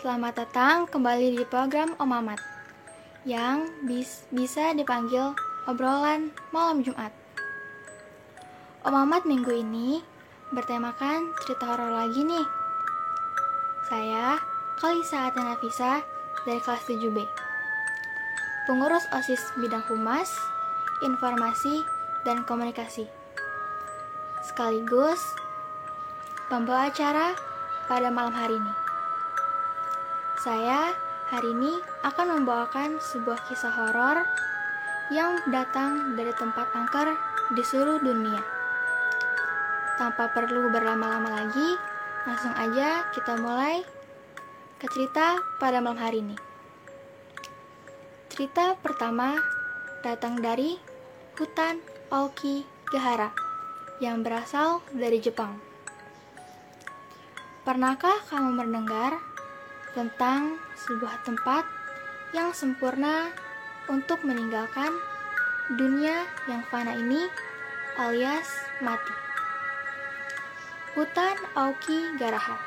Selamat datang kembali di program Om Amat yang bis bisa dipanggil obrolan malam Jumat. Om Amat minggu ini bertemakan cerita horor lagi nih. Saya Kalisa Atenafisa dari kelas 7B. Pengurus OSIS bidang humas, informasi, dan komunikasi. Sekaligus pembawa acara pada malam hari ini. Saya hari ini akan membawakan sebuah kisah horor yang datang dari tempat angker di seluruh dunia. Tanpa perlu berlama-lama lagi, langsung aja kita mulai ke cerita pada malam hari ini. Cerita pertama datang dari hutan Aoki Gahara yang berasal dari Jepang. Pernahkah kamu mendengar tentang sebuah tempat yang sempurna untuk meninggalkan dunia yang fana ini alias mati. Hutan Aoki Garaha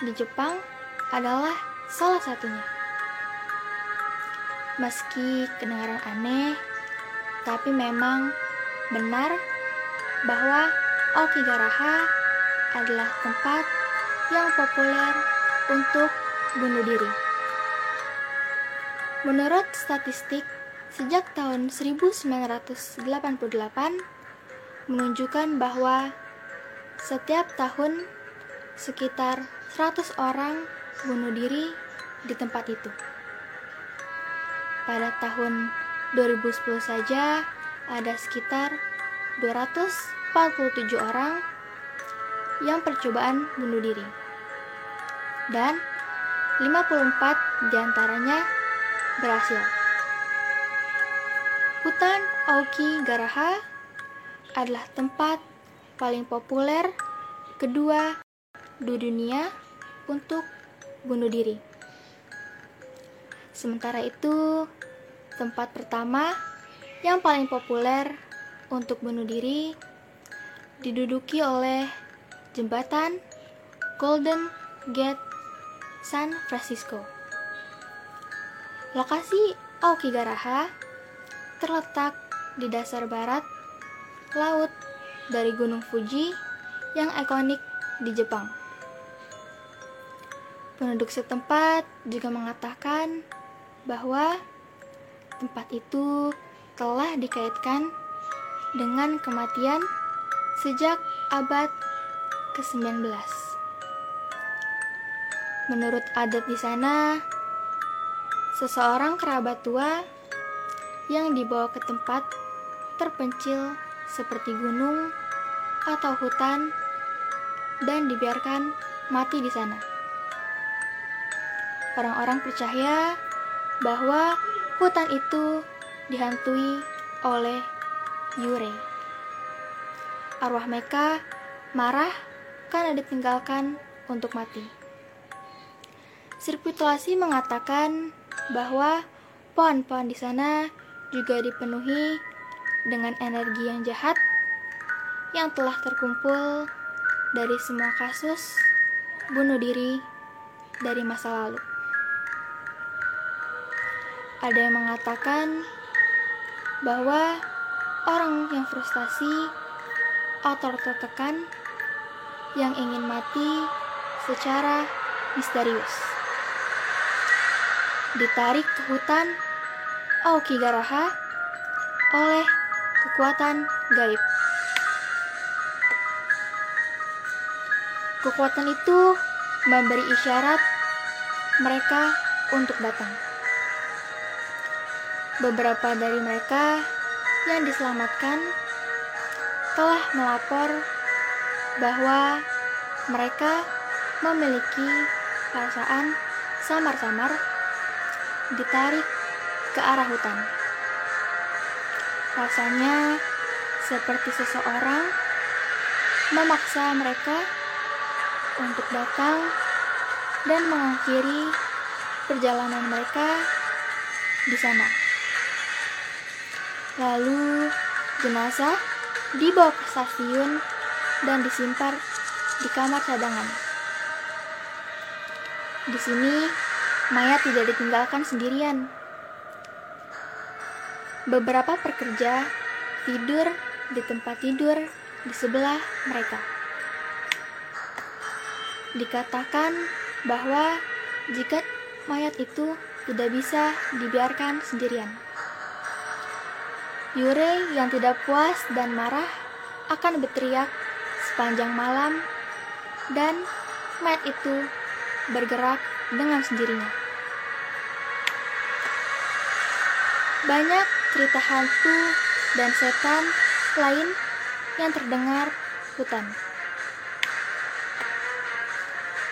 di Jepang adalah salah satunya. Meski kedengaran aneh, tapi memang benar bahwa Aokigaraha adalah tempat yang populer untuk bunuh diri. Menurut statistik, sejak tahun 1988 menunjukkan bahwa setiap tahun sekitar 100 orang bunuh diri di tempat itu. Pada tahun 2010 saja ada sekitar 247 orang yang percobaan bunuh diri. Dan 54 di antaranya berhasil. Hutan Aoki Garaha adalah tempat paling populer kedua di dunia untuk bunuh diri. Sementara itu, tempat pertama yang paling populer untuk bunuh diri diduduki oleh jembatan Golden Gate San Francisco. Lokasi Aokigaraha terletak di dasar barat laut dari Gunung Fuji yang ikonik di Jepang. Penduduk setempat juga mengatakan bahwa tempat itu telah dikaitkan dengan kematian sejak abad ke-19. Menurut adat di sana, seseorang kerabat tua yang dibawa ke tempat terpencil seperti gunung atau hutan dan dibiarkan mati di sana. Orang-orang percaya bahwa hutan itu dihantui oleh Yure. Arwah mereka marah karena ditinggalkan untuk mati. Sirkulasi mengatakan bahwa pohon-pohon di sana juga dipenuhi dengan energi yang jahat yang telah terkumpul dari semua kasus bunuh diri dari masa lalu. Ada yang mengatakan bahwa orang yang frustasi atau tertekan yang ingin mati secara misterius ditarik ke hutan Aokigaraha oleh kekuatan gaib. Kekuatan itu memberi isyarat mereka untuk datang. Beberapa dari mereka yang diselamatkan telah melapor bahwa mereka memiliki perasaan samar-samar ditarik ke arah hutan. Rasanya seperti seseorang memaksa mereka untuk datang dan mengakhiri perjalanan mereka di sana. Lalu jenazah dibawa ke stasiun dan disimpan di kamar cadangan. di sini mayat tidak ditinggalkan sendirian. Beberapa pekerja tidur di tempat tidur di sebelah mereka. Dikatakan bahwa jika mayat itu tidak bisa dibiarkan sendirian. Yure yang tidak puas dan marah akan berteriak sepanjang malam dan mayat itu bergerak dengan sendirinya. Banyak cerita hantu dan setan lain yang terdengar hutan.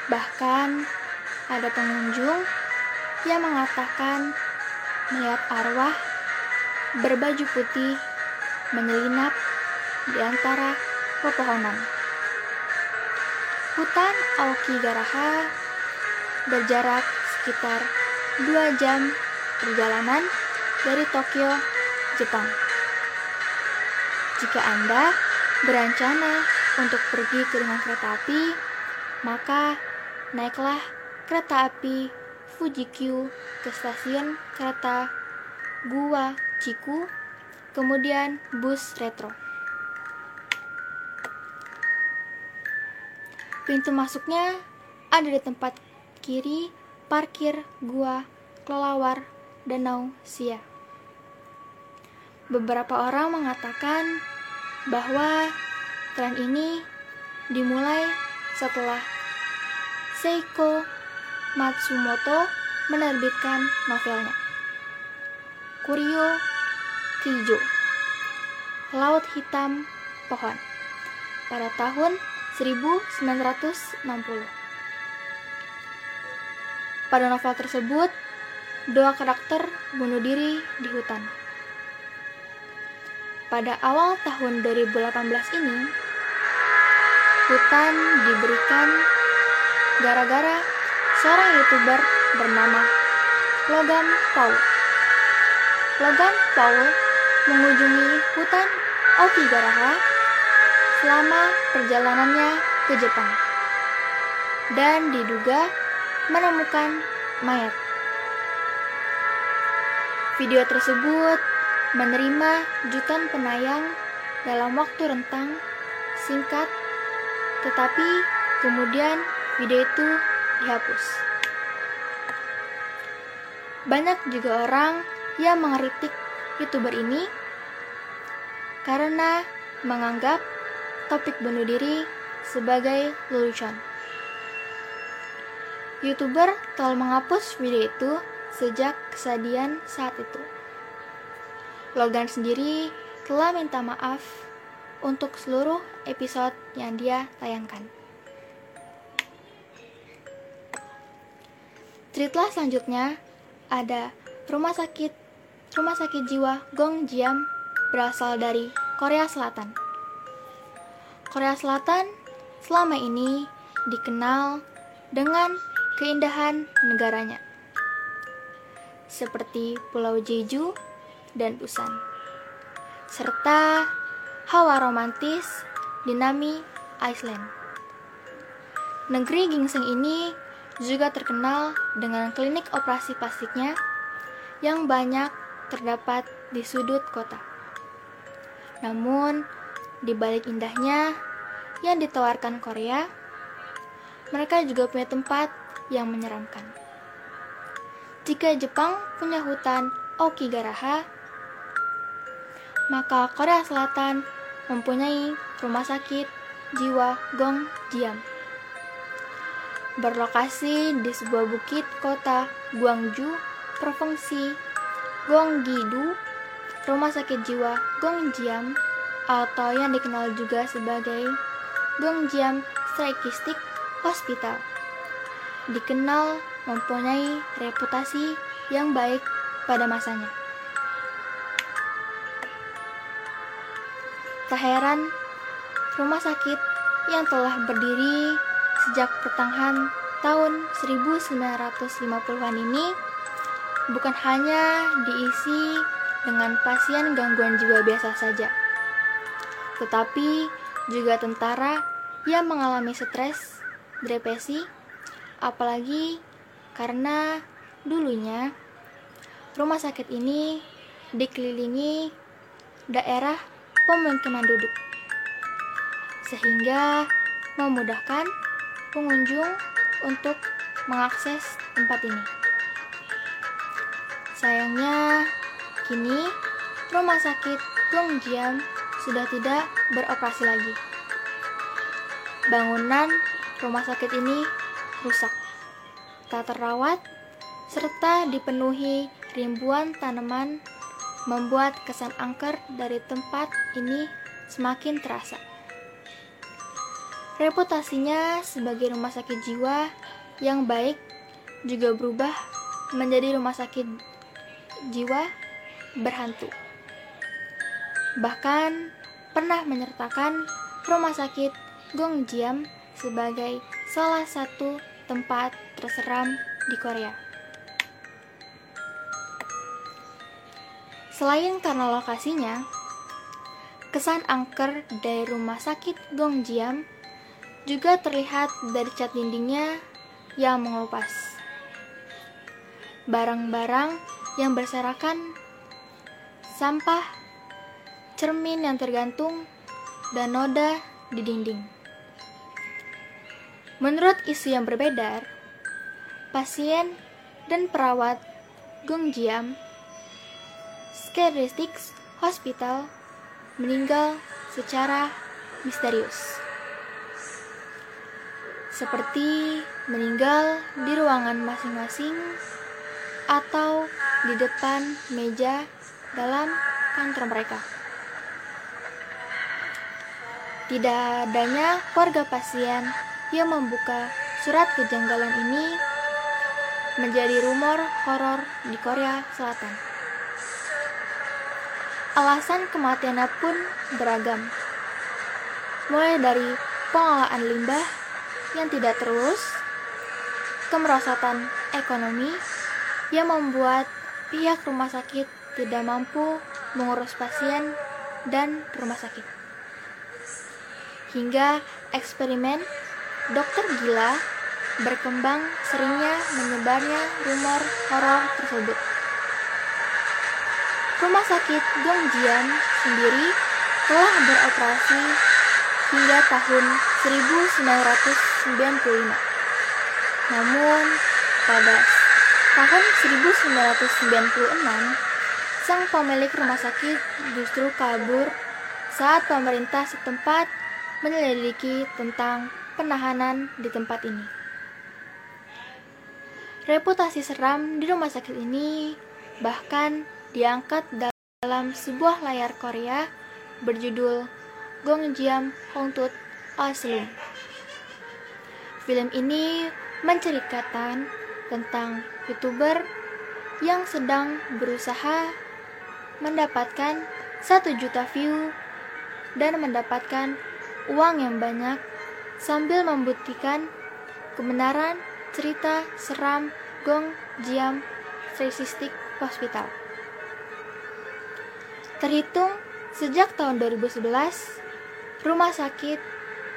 Bahkan ada pengunjung yang mengatakan melihat arwah berbaju putih menyelinap di antara pepohonan. Hutan Aokigaraha berjarak sekitar 2 jam perjalanan dari Tokyo, Jepang. Jika Anda berencana untuk pergi ke dengan kereta api, maka naiklah kereta api Fuji-Q ke stasiun kereta Gua Chiku, kemudian bus retro. Pintu masuknya ada di tempat kiri parkir Gua Kelelawar Danau Sia. Beberapa orang mengatakan bahwa tren ini dimulai setelah Seiko Matsumoto menerbitkan novelnya. Kurio Kijo Laut Hitam Pohon pada tahun 1960. Pada novel tersebut, dua karakter bunuh diri di hutan. Pada awal tahun 2018 ini, hutan diberikan gara-gara seorang youtuber bernama Logan Paul. Logan Paul mengunjungi hutan Okigaraha selama perjalanannya ke Jepang dan diduga menemukan mayat. Video tersebut menerima jutaan penayang dalam waktu rentang singkat, tetapi kemudian video itu dihapus. Banyak juga orang yang mengkritik youtuber ini karena menganggap topik bunuh diri sebagai lelucon. Youtuber telah menghapus video itu sejak kesadian saat itu. Logan sendiri telah minta maaf untuk seluruh episode yang dia tayangkan. Cerita selanjutnya ada rumah sakit rumah sakit jiwa Gong Jiam berasal dari Korea Selatan. Korea Selatan selama ini dikenal dengan keindahan negaranya, seperti Pulau Jeju dan Busan, serta hawa romantis di Nami, Iceland. Negeri gingseng ini juga terkenal dengan klinik operasi plastiknya yang banyak terdapat di sudut kota. Namun, di balik indahnya yang ditawarkan Korea, mereka juga punya tempat yang menyeramkan. Jika Jepang punya hutan Okigaraha, maka Korea Selatan mempunyai rumah sakit jiwa Gong Jiam. Berlokasi di sebuah bukit kota Gwangju, Provinsi Gyeonggi-do, rumah sakit jiwa Gongjiam atau yang dikenal juga sebagai Gongjiam Psychiatric Hospital dikenal mempunyai reputasi yang baik pada masanya. Tak heran, rumah sakit yang telah berdiri sejak pertengahan tahun 1950-an ini bukan hanya diisi dengan pasien gangguan jiwa biasa saja, tetapi juga tentara yang mengalami stres, depresi, apalagi karena dulunya rumah sakit ini dikelilingi daerah pemukiman duduk sehingga memudahkan pengunjung untuk mengakses tempat ini. Sayangnya, kini rumah sakit Gongjiam sudah tidak beroperasi lagi. Bangunan rumah sakit ini rusak, tak terawat, serta dipenuhi ribuan tanaman membuat kesan angker dari tempat ini semakin terasa. Reputasinya sebagai rumah sakit jiwa yang baik juga berubah menjadi rumah sakit jiwa berhantu. Bahkan pernah menyertakan rumah sakit Gongjiam sebagai salah satu tempat terseram di Korea. Selain karena lokasinya, kesan angker dari rumah sakit Gongjiam juga terlihat dari cat dindingnya yang mengelupas. Barang-barang yang berserakan, sampah, cermin yang tergantung, dan noda di dinding. Menurut isu yang berbeda, pasien dan perawat Gongjiam Skeristics Hospital meninggal secara misterius seperti meninggal di ruangan masing-masing atau di depan meja dalam kantor mereka. Tidak adanya keluarga pasien yang membuka surat kejanggalan ini menjadi rumor horor di Korea Selatan. Alasan kematiannya pun beragam, mulai dari pengolahan limbah yang tidak terus, kemerosotan ekonomi yang membuat pihak rumah sakit tidak mampu mengurus pasien dan rumah sakit. Hingga eksperimen dokter gila berkembang seringnya menyebarnya rumor horor tersebut. Rumah sakit Gongjian sendiri telah beroperasi hingga tahun 1995. Namun, pada tahun 1996, sang pemilik rumah sakit justru kabur saat pemerintah setempat menyelidiki tentang penahanan di tempat ini. Reputasi seram di rumah sakit ini bahkan diangkat dalam sebuah layar Korea berjudul Gongjiam Hongtut Asli. Film ini menceritakan tentang youtuber yang sedang berusaha mendapatkan satu juta view dan mendapatkan uang yang banyak sambil membuktikan kebenaran cerita seram Gong Jiam Statistik Hospital. Terhitung sejak tahun 2011, rumah sakit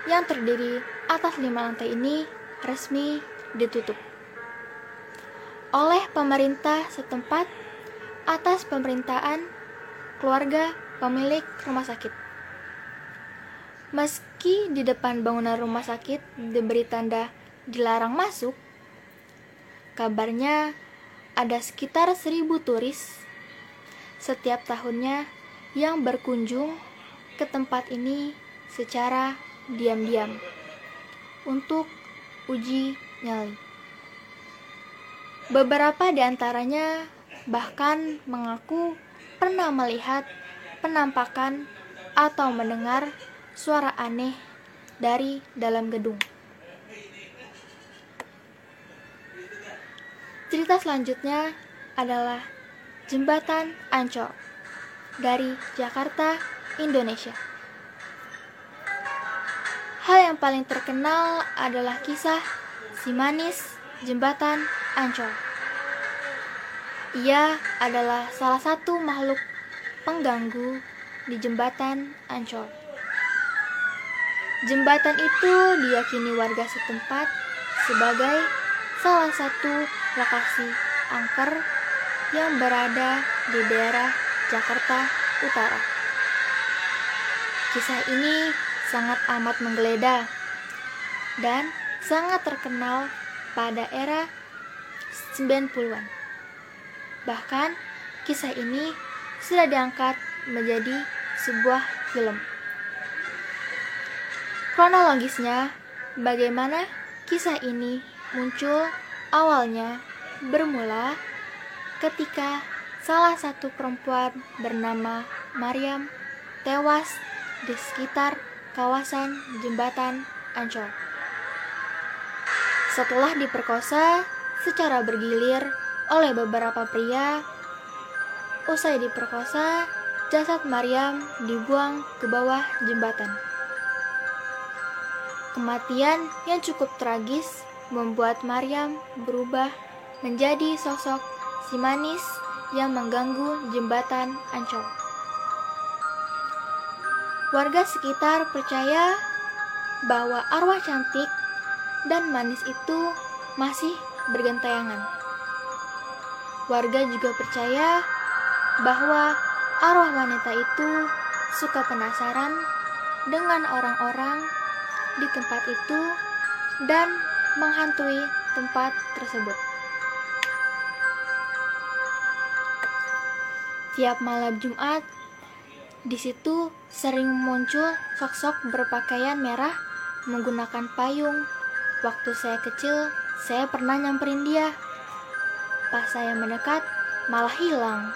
yang terdiri atas lima lantai ini resmi ditutup oleh pemerintah setempat atas pemerintahan keluarga pemilik rumah sakit. Meski di depan bangunan rumah sakit diberi tanda dilarang masuk, kabarnya ada sekitar seribu turis setiap tahunnya yang berkunjung ke tempat ini secara diam-diam untuk uji nyali. Beberapa di antaranya bahkan mengaku pernah melihat penampakan atau mendengar suara aneh dari dalam gedung. Cerita selanjutnya adalah Jembatan Ancol dari Jakarta, Indonesia. Hal yang paling terkenal adalah kisah si manis jembatan Ancol. Ia adalah salah satu makhluk pengganggu di jembatan Ancol. Jembatan itu diyakini warga setempat sebagai salah satu lokasi angker yang berada di daerah Jakarta Utara. Kisah ini sangat amat menggeledah dan sangat terkenal pada era 90-an. Bahkan kisah ini sudah diangkat menjadi sebuah film. Kronologisnya, bagaimana kisah ini muncul awalnya bermula ketika salah satu perempuan bernama Maryam tewas di sekitar kawasan jembatan Ancol. Setelah diperkosa secara bergilir oleh beberapa pria, usai diperkosa, jasad Maryam dibuang ke bawah jembatan. Kematian yang cukup tragis membuat Maryam berubah menjadi sosok si manis yang mengganggu jembatan Ancol. Warga sekitar percaya bahwa arwah cantik dan manis itu masih bergentayangan. Warga juga percaya bahwa arwah wanita itu suka penasaran dengan orang-orang di tempat itu dan menghantui tempat tersebut. Tiap malam Jumat, di situ sering muncul sosok berpakaian merah menggunakan payung Waktu saya kecil, saya pernah nyamperin dia. Pas saya mendekat, malah hilang.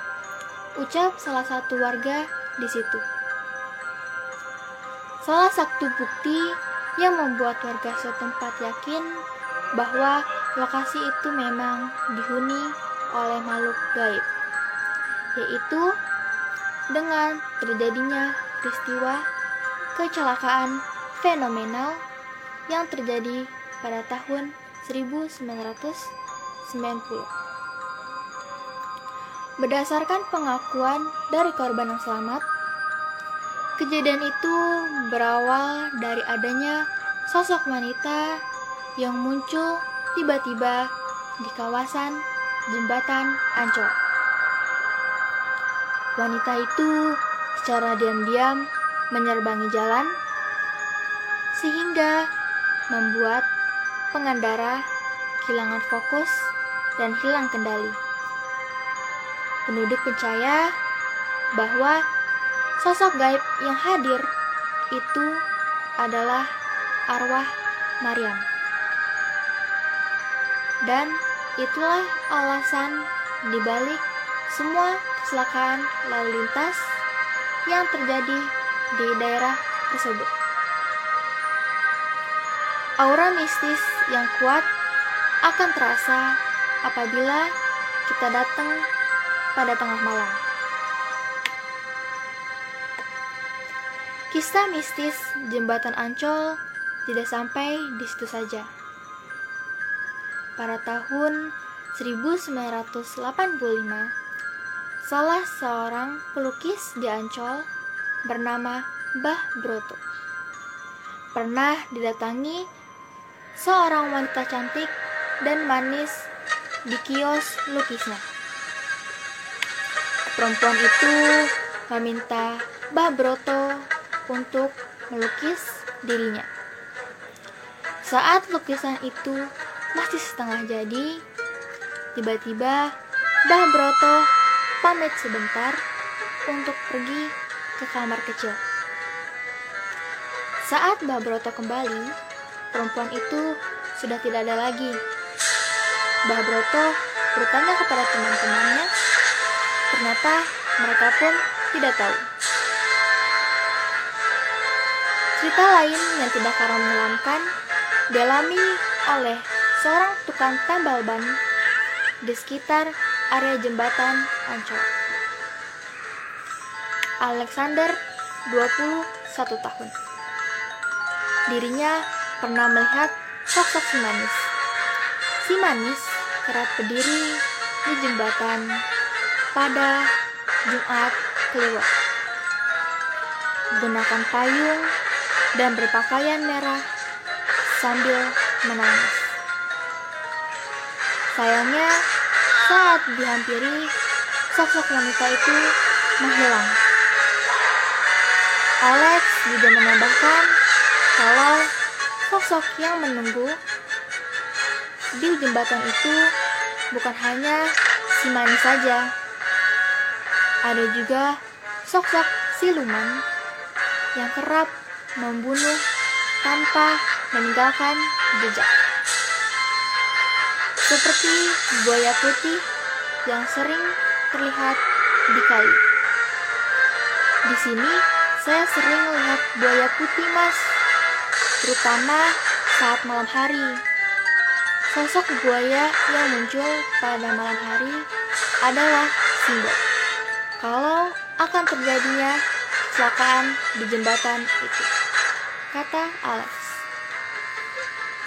Ucap salah satu warga di situ. Salah satu bukti yang membuat warga setempat yakin bahwa lokasi itu memang dihuni oleh makhluk gaib, yaitu dengan terjadinya peristiwa kecelakaan fenomenal yang terjadi pada tahun 1990. Berdasarkan pengakuan dari korban yang selamat, kejadian itu berawal dari adanya sosok wanita yang muncul tiba-tiba di kawasan jembatan Ancol. Wanita itu secara diam-diam menyerbangi jalan sehingga membuat pengendara kehilangan fokus dan hilang kendali. Penduduk percaya bahwa sosok gaib yang hadir itu adalah arwah Maryam. Dan itulah alasan dibalik semua kecelakaan lalu lintas yang terjadi di daerah tersebut. Aura mistis yang kuat akan terasa apabila kita datang pada tengah malam. Kisah mistis jembatan Ancol tidak sampai di situ saja. Pada tahun 1985, salah seorang pelukis di Ancol bernama Bah Broto pernah didatangi seorang wanita cantik dan manis di kios lukisnya. Perempuan itu meminta Mbah Broto untuk melukis dirinya. Saat lukisan itu masih setengah jadi, tiba-tiba Mbah Broto pamit sebentar untuk pergi ke kamar kecil. Saat Mbah Broto kembali, perempuan itu sudah tidak ada lagi. Mbah Broto bertanya kepada teman-temannya, ternyata mereka pun tidak tahu. Cerita lain yang tidak karam menyelamkan dialami oleh seorang tukang tambal ban di sekitar area jembatan Ancol. Alexander, 21 tahun. Dirinya pernah melihat sosok si manis. Si manis kerap berdiri di jembatan pada Jumat Kliwon. Gunakan payung dan berpakaian merah sambil menangis. Sayangnya, saat dihampiri, sosok wanita itu menghilang. Alex juga menambahkan kalau sosok yang menunggu di jembatan itu bukan hanya si manis saja. Ada juga sosok siluman yang kerap membunuh tanpa meninggalkan jejak. Seperti buaya putih yang sering terlihat di kali. Di sini saya sering lihat buaya putih, Mas, terutama saat malam hari. Sosok buaya yang muncul pada malam hari adalah simbol kalau akan terjadinya kecelakaan di jembatan itu, kata Alex.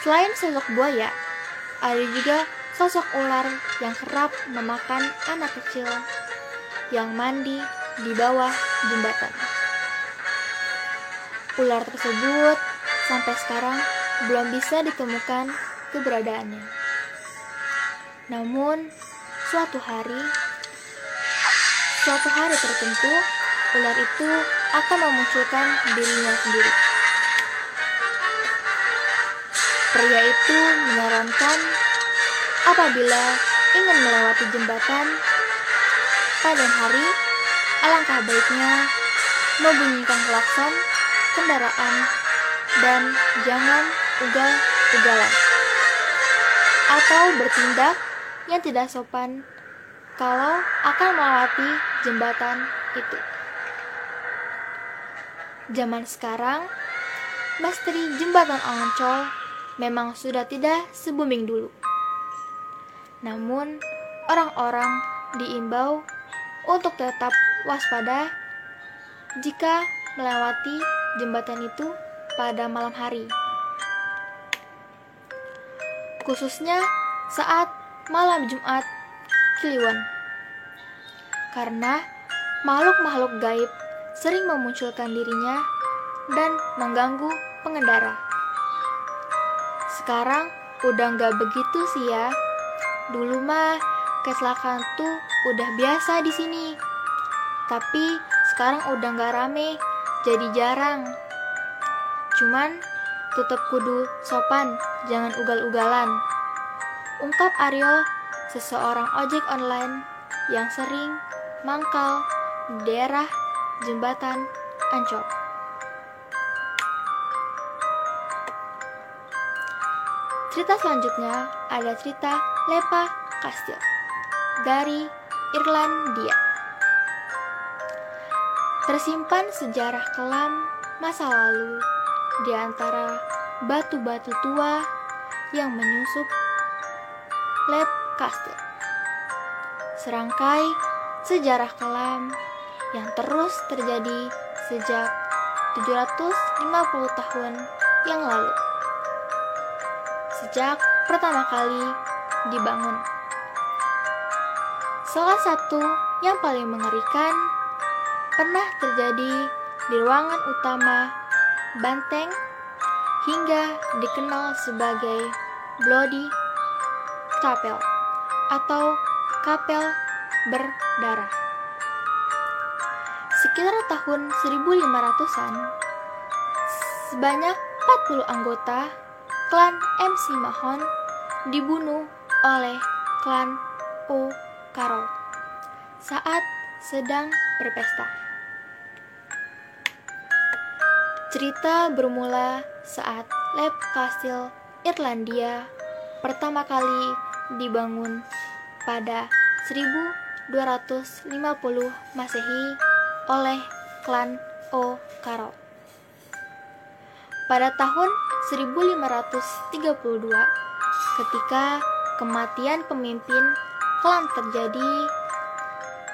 Selain sosok buaya, ada juga sosok ular yang kerap memakan anak kecil yang mandi di bawah jembatan. Ular tersebut sampai sekarang belum bisa ditemukan keberadaannya. Namun, suatu hari, suatu hari tertentu, ular itu akan memunculkan dirinya sendiri. Pria itu menyarankan apabila ingin melewati jembatan pada hari, alangkah baiknya membunyikan klakson kendaraan dan jangan ugal-ugalan atau bertindak yang tidak sopan kalau akan melewati jembatan itu. Zaman sekarang, misteri jembatan Ancol memang sudah tidak se-booming dulu. Namun, orang-orang diimbau untuk tetap waspada jika melewati jembatan itu pada malam hari. Khususnya saat malam Jumat Kliwon. Karena makhluk-makhluk gaib sering memunculkan dirinya dan mengganggu pengendara. Sekarang udah nggak begitu sih ya. Dulu mah kecelakaan tuh udah biasa di sini. Tapi sekarang udah nggak rame, jadi jarang. Cuman tetap kudu sopan, jangan ugal-ugalan. Ungkap Aryo, seseorang ojek online yang sering mangkal di daerah jembatan Ancol. Cerita selanjutnya ada cerita Lepa Kastil dari Irlandia. Tersimpan sejarah kelam masa lalu di antara batu-batu tua yang menyusup Lep Kastil. Serangkai sejarah kelam yang terus terjadi sejak 750 tahun yang lalu. Sejak pertama kali dibangun. Salah satu yang paling mengerikan pernah terjadi di ruangan utama Banteng hingga dikenal sebagai Bloody Chapel atau kapel berdarah. Sekitar tahun 1500-an, sebanyak 40 anggota klan MC Mahon dibunuh oleh klan O Karol saat sedang berpesta. Cerita bermula saat Lab Castle Irlandia pertama kali dibangun pada 1250 Masehi oleh klan O Karo. Pada tahun 1532, ketika kematian pemimpin klan terjadi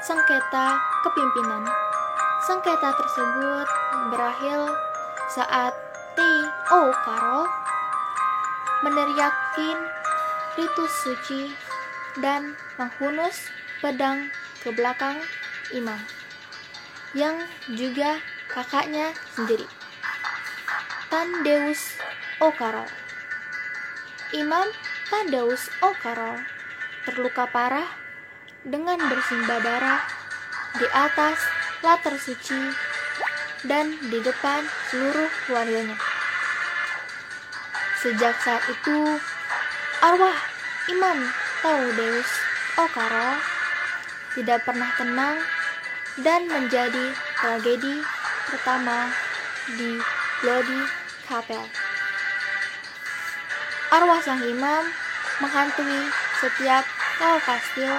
sengketa kepimpinan. Sengketa tersebut berakhir saat T.O. Karol meneriakin ritus suci dan menghunus pedang ke belakang imam yang juga kakaknya sendiri. Tandeus Okaro Imam Tandeus Okaro terluka parah dengan bersimbah darah di atas latar suci dan di depan seluruh keluarganya. Sejak saat itu, arwah Imam Taudeus Okaro tidak pernah tenang dan menjadi tragedi pertama di Bloody Kapel. Arwah sang imam menghantui setiap kau kastil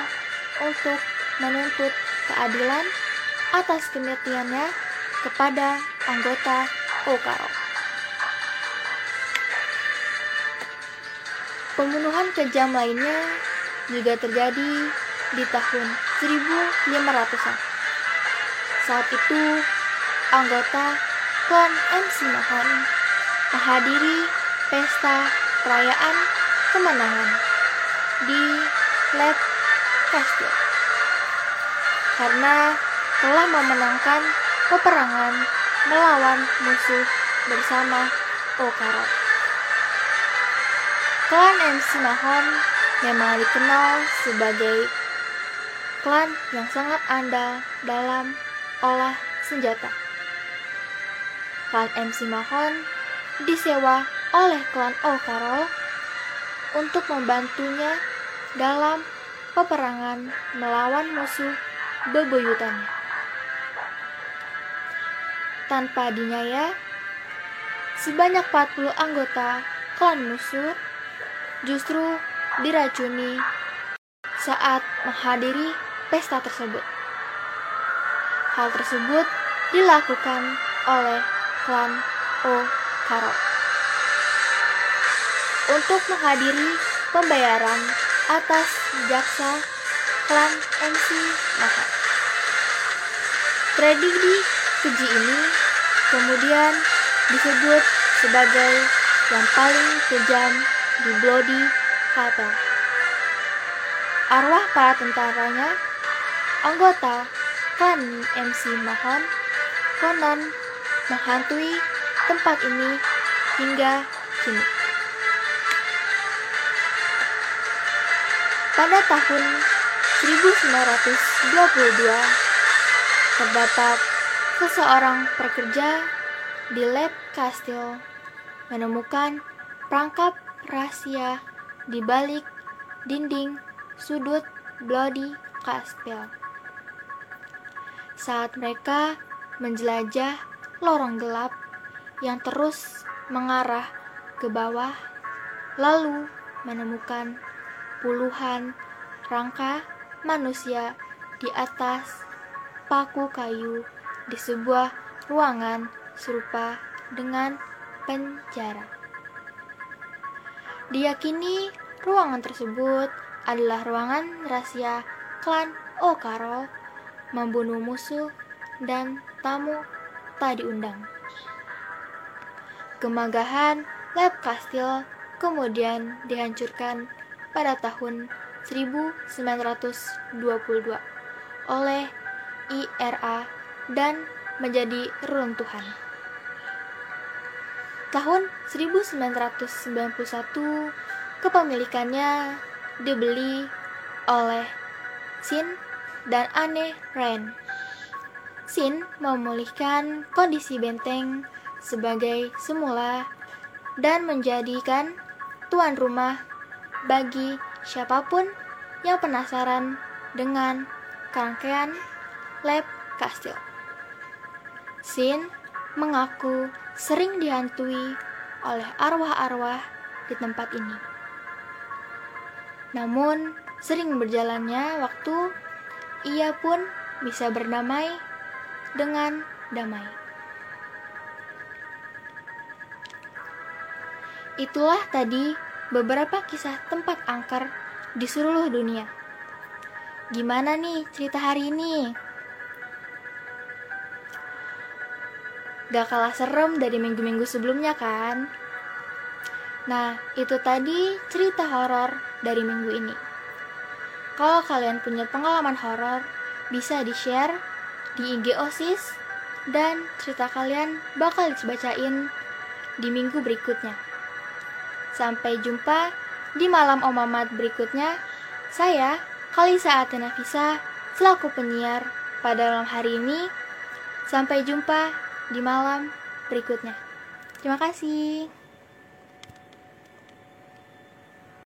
untuk menuntut keadilan atas kematiannya kepada anggota Okaro. Pembunuhan kejam lainnya juga terjadi di tahun 1500-an. Saat itu, anggota klan MC Mahan menghadiri pesta perayaan kemenangan di Led Castle karena telah memenangkan peperangan melawan musuh bersama Okaro. Klan Mahon memang dikenal sebagai klan yang sangat andal dalam olah senjata. Klan MC Mahon disewa oleh klan Okaro untuk membantunya dalam peperangan melawan musuh bebuyutannya. Tanpa dinyaya, sebanyak 40 anggota klan musuh justru diracuni saat menghadiri pesta tersebut. Hal tersebut dilakukan oleh klan Okaro untuk menghadiri pembayaran atas jaksa klan MC Maha. Tragedi keji ini kemudian disebut sebagai yang paling kejam di Bloody Kapel. Arwah para tentaranya, anggota klan MC Mahon, konon menghantui tempat ini hingga kini. Pada tahun 1922, terdapat seseorang pekerja di lab kastil menemukan perangkap rahasia di balik dinding sudut Bloody Castle. Saat mereka menjelajah lorong gelap yang terus mengarah ke bawah, lalu menemukan puluhan rangka manusia di atas paku kayu di sebuah ruangan serupa dengan penjara. Diyakini ruangan tersebut adalah ruangan rahasia klan Okaro membunuh musuh dan tamu tak diundang. Kemagahan Lab Kastil kemudian dihancurkan pada tahun 1922 oleh IRA dan menjadi reruntuhan. Tahun 1991, kepemilikannya dibeli oleh Shin dan Anne Ren. Shin memulihkan kondisi benteng sebagai semula dan menjadikan tuan rumah bagi siapa pun yang penasaran dengan rangkaian lab kastil. Sin mengaku sering dihantui oleh arwah-arwah di tempat ini. Namun, sering berjalannya waktu, ia pun bisa berdamai dengan damai. Itulah tadi beberapa kisah tempat angker di seluruh dunia. Gimana nih cerita hari ini? Gak kalah serem dari minggu-minggu sebelumnya kan? Nah, itu tadi cerita horor dari minggu ini. Kalau kalian punya pengalaman horor, bisa di-share di IG OSIS dan cerita kalian bakal dibacain di minggu berikutnya. Sampai jumpa di malam Om Mamat berikutnya. Saya, Kalisa Athena Visa, selaku penyiar pada malam hari ini. Sampai jumpa di malam berikutnya. Terima kasih.